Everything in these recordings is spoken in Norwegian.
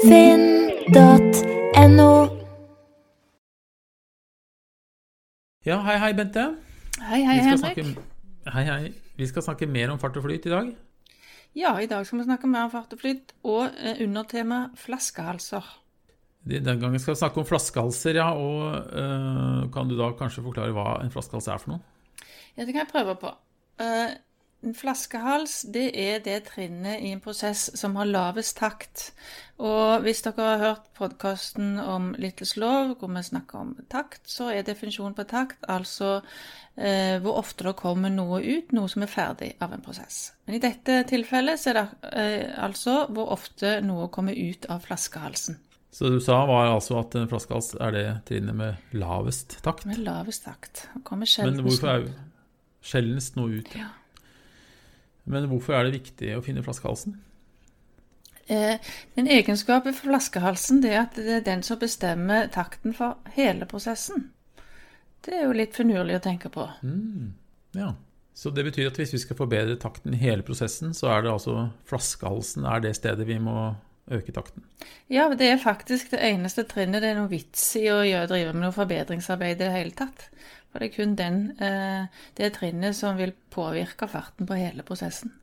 finn.no. Ja, hei, hei, Bente. Hei, hei, Vi skal Henrik. snakke- Hei, hei. Vi skal snakke mer om fart og flyt i dag. Ja, i dag skal vi snakke mer om fart og flyt, og eh, undertema flaskehalser. Den gangen skal vi snakke om flaskehalser, ja. Og øh, kan du da kanskje forklare hva en flaskehals er for noe? Ja, det kan jeg prøve på. Eh, en flaskehals det er det trinnet i en prosess som har lavest takt. Og hvis dere har hørt podkasten om Littles Lov, hvor vi snakker om takt, så er definisjonen på takt altså eh, hvor ofte det kommer noe ut, noe som er ferdig av en prosess. Men i dette tilfellet så er det eh, altså hvor ofte noe kommer ut av flaskehalsen. Så du sa var altså at en flaskehals er det trinnet med lavest takt. Med lavest takt. Kommer Men hvorfor er sjeldnest noe ut? Ja. Men hvorfor er det viktig å finne flaskehalsen? Eh, en egenskap ved flaskehalsen det er at det er den som bestemmer takten for hele prosessen. Det er jo litt finurlig å tenke på. Mm, ja. Så det betyr at hvis vi skal forbedre takten i hele prosessen, så er det altså flaskehalsen er det stedet vi må øke takten. Ja, det er faktisk det eneste trinnet det er noe vits i å drive med noe forbedringsarbeid i det hele tatt. For det er kun den, eh, det trinnet som vil påvirke farten på hele prosessen.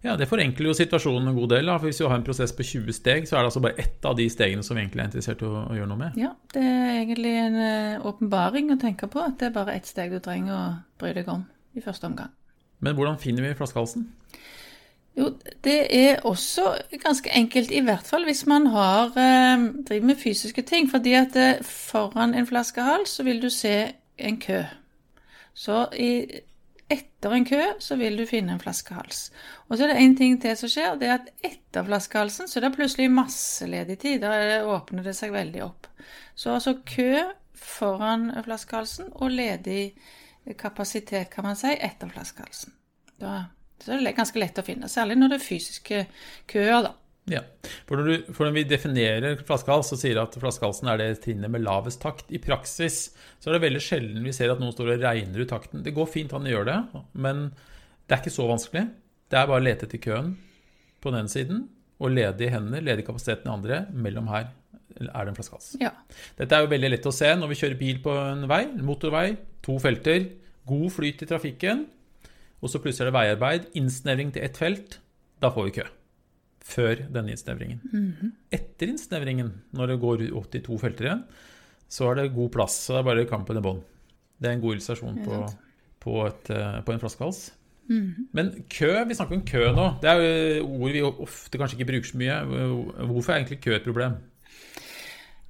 Ja, det forenkler jo situasjonen en god del. Da. For hvis vi har en prosess på 20 steg, så er det altså bare ett av de stegene som vi egentlig er interessert i å, å gjøre noe med. Ja, det er egentlig en eh, åpenbaring å tenke på at det er bare ett steg du trenger å bry deg om i første omgang. Men hvordan finner vi flaskehalsen? Jo, det er også ganske enkelt, i hvert fall hvis man har, eh, driver med fysiske ting. Fordi at eh, foran en flaskehals så vil du se en kø. Så i, etter en kø så vil du finne en flaskehals. Og så er det én ting til som skjer, det er at etter flaskehalsen så er det plutselig masse ledig tid. Da er- åpner det seg veldig opp. Så altså kø foran flaskehalsen og ledig kapasitet, kan man si, etter flaskehalsen. Da så det er ganske lett å finne, særlig når det er fysiske køer, da. Ja, for når, du, for når vi definerer flaskehals, så sier at flaskehalsen er det trinnet med lavest takt. I praksis så er det veldig sjelden vi ser at noen står og regner ut takten. Det går fint han gjør det, men det er ikke så vanskelig. Det er bare å lete etter køen på den siden, og ledige hender, ledig kapasitet den andre. Mellom her er det en flaskehals. Ja. Dette er jo veldig lett å se når vi kjører bil på en vei, en motorvei, to felter, god flyt i trafikken, og så plutselig er det veiarbeid, innsnevring til ett felt. Da får vi kø. Før denne innsnevringen. Etter innsnevringen, når det går opp til to felter igjen, så er det god plass. Så det er bare kampen i bånn. Det er en god illustrasjon på, på, et, eh, på en flaskehals. Men kø, vi snakker om kø nå. Det er jo ord vi ofte kanskje ikke bruker så mye. Hvorfor er egentlig kø et problem?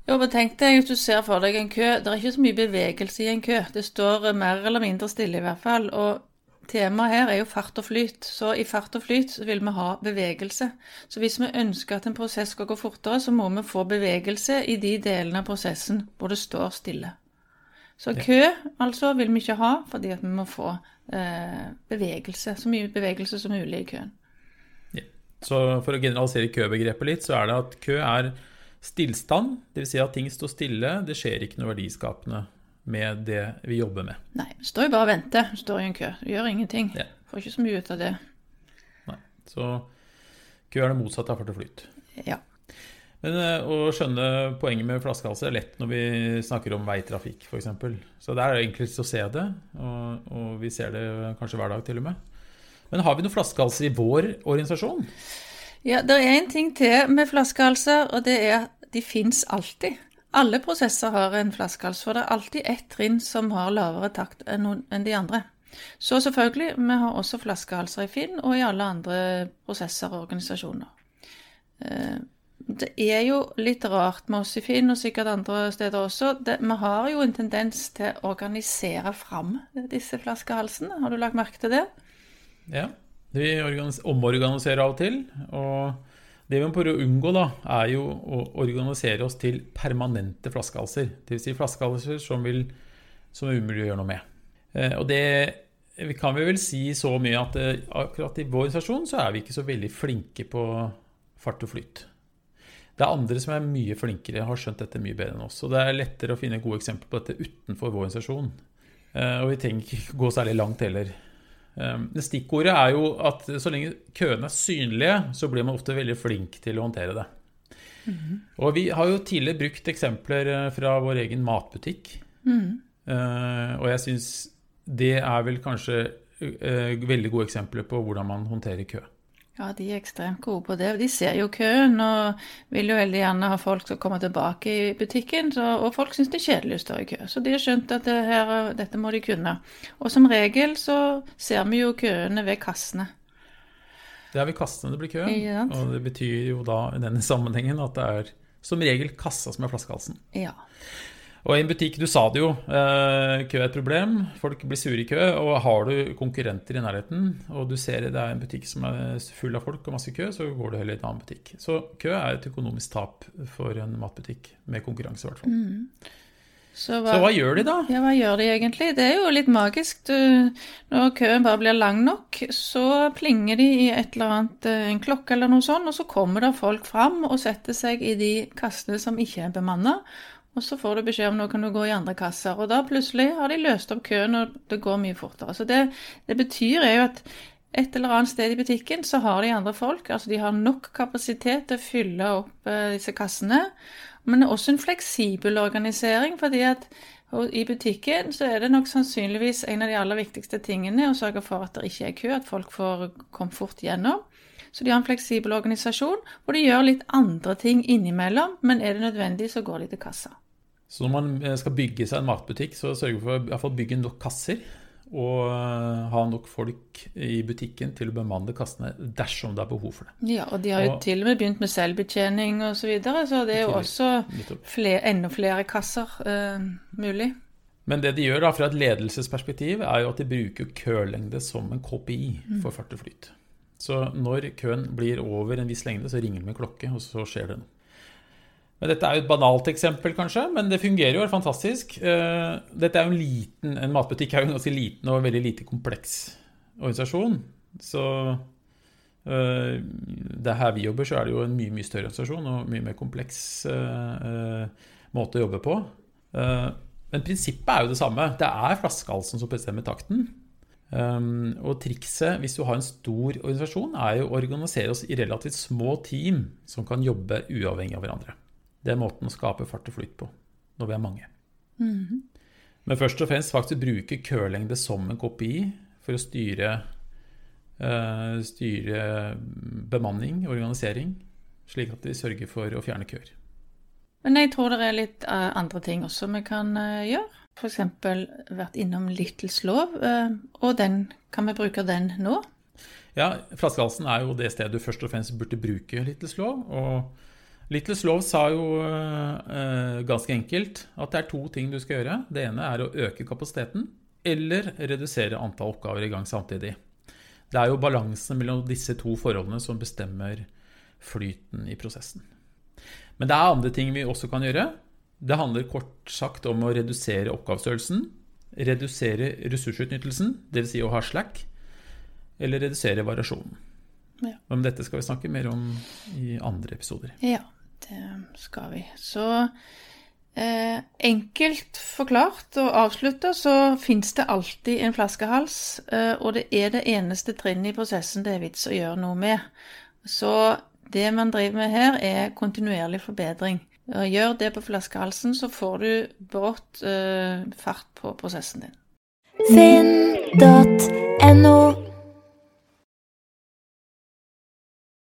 Jo, men tenk deg hvis du ser for deg en kø. Det er ikke så mye bevegelse i en kø. Det står mer eller mindre stille, i hvert fall. Og temaet her er jo fart og flyt. Så i fart og flyt vil vi ha bevegelse. Så hvis vi ønsker at en prosess skal gå fortere, så må vi få bevegelse i de delene av prosessen hvor det står stille. Så kø altså vil vi ikke ha, fordi at vi må få eh, bevegelse. Så mye bevegelse som mulig i køen. Så for å generalisere købegrepet litt, så er det at kø er stillstand. Dvs. Si at ting står stille. Det skjer ikke noe verdiskapende med det vi jobber med. Nei, står jo bare og venter. Står i en kø. Vi gjør ingenting. Ja. Får ikke så mye ut av det. Nei. Så kø er det motsatte av fart og flyt. Ja. Men eh, å skjønne poenget med flaskehalser er lett når vi snakker om veitrafikk, f.eks. Så det er enklest å se det, og, og vi ser det kanskje hver dag til og med. Men har vi noen flaskehalser i vår organisasjon? ja, det er en ting til med flaskehalser, og det er at de fins alltid. Alle prosesser har en flaskehals, for det er alltid ett trinn som har lavere takt enn de andre. Så selvfølgelig, vi har også flaskehalser i Finn og i alle andre prosesser og organisasjoner. Eh, Det er jo litt rart med oss i Finn, og sikkert andre steder også. Det, vi har jo en tendens til å organisere fram disse flaskehalsene. Har du lagt merke til det? Ja, vi omorganiserer av og til. Og det vi må prøve å unngå, da, er jo å organisere oss til permanente flaskehalser. Dvs. Si flaskehalser som, vil, som er umulig å gjøre noe med. Eh, Og det kan vi vel si så mye at eh, akkurat i vår organisasjon så er vi ikke så veldig flinke på fart og flyt. Det er andre som er mye flinkere, har skjønt dette mye bedre enn oss. Og det er lettere å finne gode eksempler på dette utenfor vår organisasjon. Eh, Og vi trenger ikke gå særlig langt heller. Det Stikkordet er jo at så lenge køene er synlige, så blir man ofte veldig flink til å håndtere det. Og vi har jo tidligere brukt eksempler eh, fra vår egen matbutikk. Eh, og jeg syns det er vel kanskje eh, veldig gode eksempler på hvordan man håndterer kø. Ja, de er ekstremt gode på det. De ser jo køen og vil jo veldig gjerne ha folk som kommer tilbake i butikken. Så, og folk syns det er kjedelig å stå i kø. Så de har skjønt at det her, dette må de kunne. Og som regel så ser vi jo køene ved kassene. Det er ved kassene det blir kø, og det betyr jo da i denne sammenhengen at det er som regel kassa som er flaskehalsen. Ja. Og i en butikk, du sa det jo, eh, kø er et problem. Folk blir sure i kø. Og har du konkurrenter i nærheten, og du ser det er en butikk som er full av folk og masse kø, så går du heller i en annen butikk. Så kø er et økonomisk tap for en matbutikk, med konkurranse i hvert fall. Så Så hva gjør de da? Ja, hva gjør de egentlig? Det er jo litt magisk. Du, når køen bare blir lang nok, så plinger de i et eller annet, eh, en klokke eller noe sånt, og så kommer det folk fram og setter seg i de kassene som ikke er bemanna. Og så får du beskjed om nå kan du gå i andre kasser. Og da plutselig har de løst opp køen, og det går mye fortere. Så det det betyr er jo at et eller annet sted i butikken så har de andre folk. Altså de har nok kapasitet til å fylle opp eh, disse kassene. Men det er også en fleksibel organisering, fordi at og i butikken så er det nok sannsynligvis en av de aller viktigste tingene å sørge for at det ikke er kø, at folk får komme fort gjennom. Så de har en fleksibel organisasjon hvor de gjør litt andre ting innimellom, men er det nødvendig, så går de til kassa. Så når man eh, skal bygge seg en matbutikk, så sørger man for å bygge nok kasser. Og eh, ha nok folk i butikken til å bemanne kassene dersom det er behov for det. Ja, og de har jo Og- til og med begynt med selvbetjening og så videre, så det er jo også flere, enda flere kasser uh, mulig. Men det de gjør da fra et ledelsesperspektiv, er jo at de bruker kølengde som en KPI Mm. for fart og flyt. Så når køen blir over en viss lengde, så ringer de med klokke, og så skjer det noe. Men Dette er jo et banalt eksempel, kanskje, men det fungerer jo fantastisk. Eh, Dette er jo en liten, en matbutikk er jo en ganske liten og veldig lite kompleks organisasjon. Så eh, det er her vi jobber, så er det jo en mye mye større organisasjon og mye mer kompleks eh, måte å jobbe på. Men prinsippet er jo det samme. Det er flaskehalsen som bestemmer takten. Og trikset hvis du har en stor organisasjon, er jo å organisere oss i relativt små team som kan jobbe uavhengig av hverandre. Det er måten å skape fart og flyt på når vi er mange. Men først og fremst faktisk bruke kølengde som en KPI for å styre, uh, styre bemanning, organisering, slik at vi sørger for å fjerne køer. Men jeg tror det er litt uh, andre ting også vi kan uh, gjøre. F.eks. vært innom Littles lov, og den, kan vi bruke den nå? Ja, Flaskehalsen er jo det stedet du først og fremst burde bruke Littles Lov. Og Littles Lov sa jo eh, ganske enkelt at det er to ting du skal gjøre. Det ene er å øke kapasiteten eller redusere antall oppgaver i gang samtidig. Det er jo balansen mellom disse to forholdene som bestemmer flyten i prosessen. Men det er andre ting vi også kan gjøre. Det handler kort sagt om å redusere oppgavestørrelsen, redusere ressursutnyttelsen, dvs. Si å ha slack, eller redusere variasjonen. Ja. Men dette skal vi snakke mer om i andre episoder. Ja, det skal vi. Så eh, enkelt forklart og avslutta så fins det alltid en flaskehals, eh, og det er det eneste trinnet i prosessen det er vits å gjøre noe med. Så det man driver med her, er kontinuerlig forbedring. Gjør det på flaskehalsen, så får du brått eh, fart på prosessen din. Finn.no.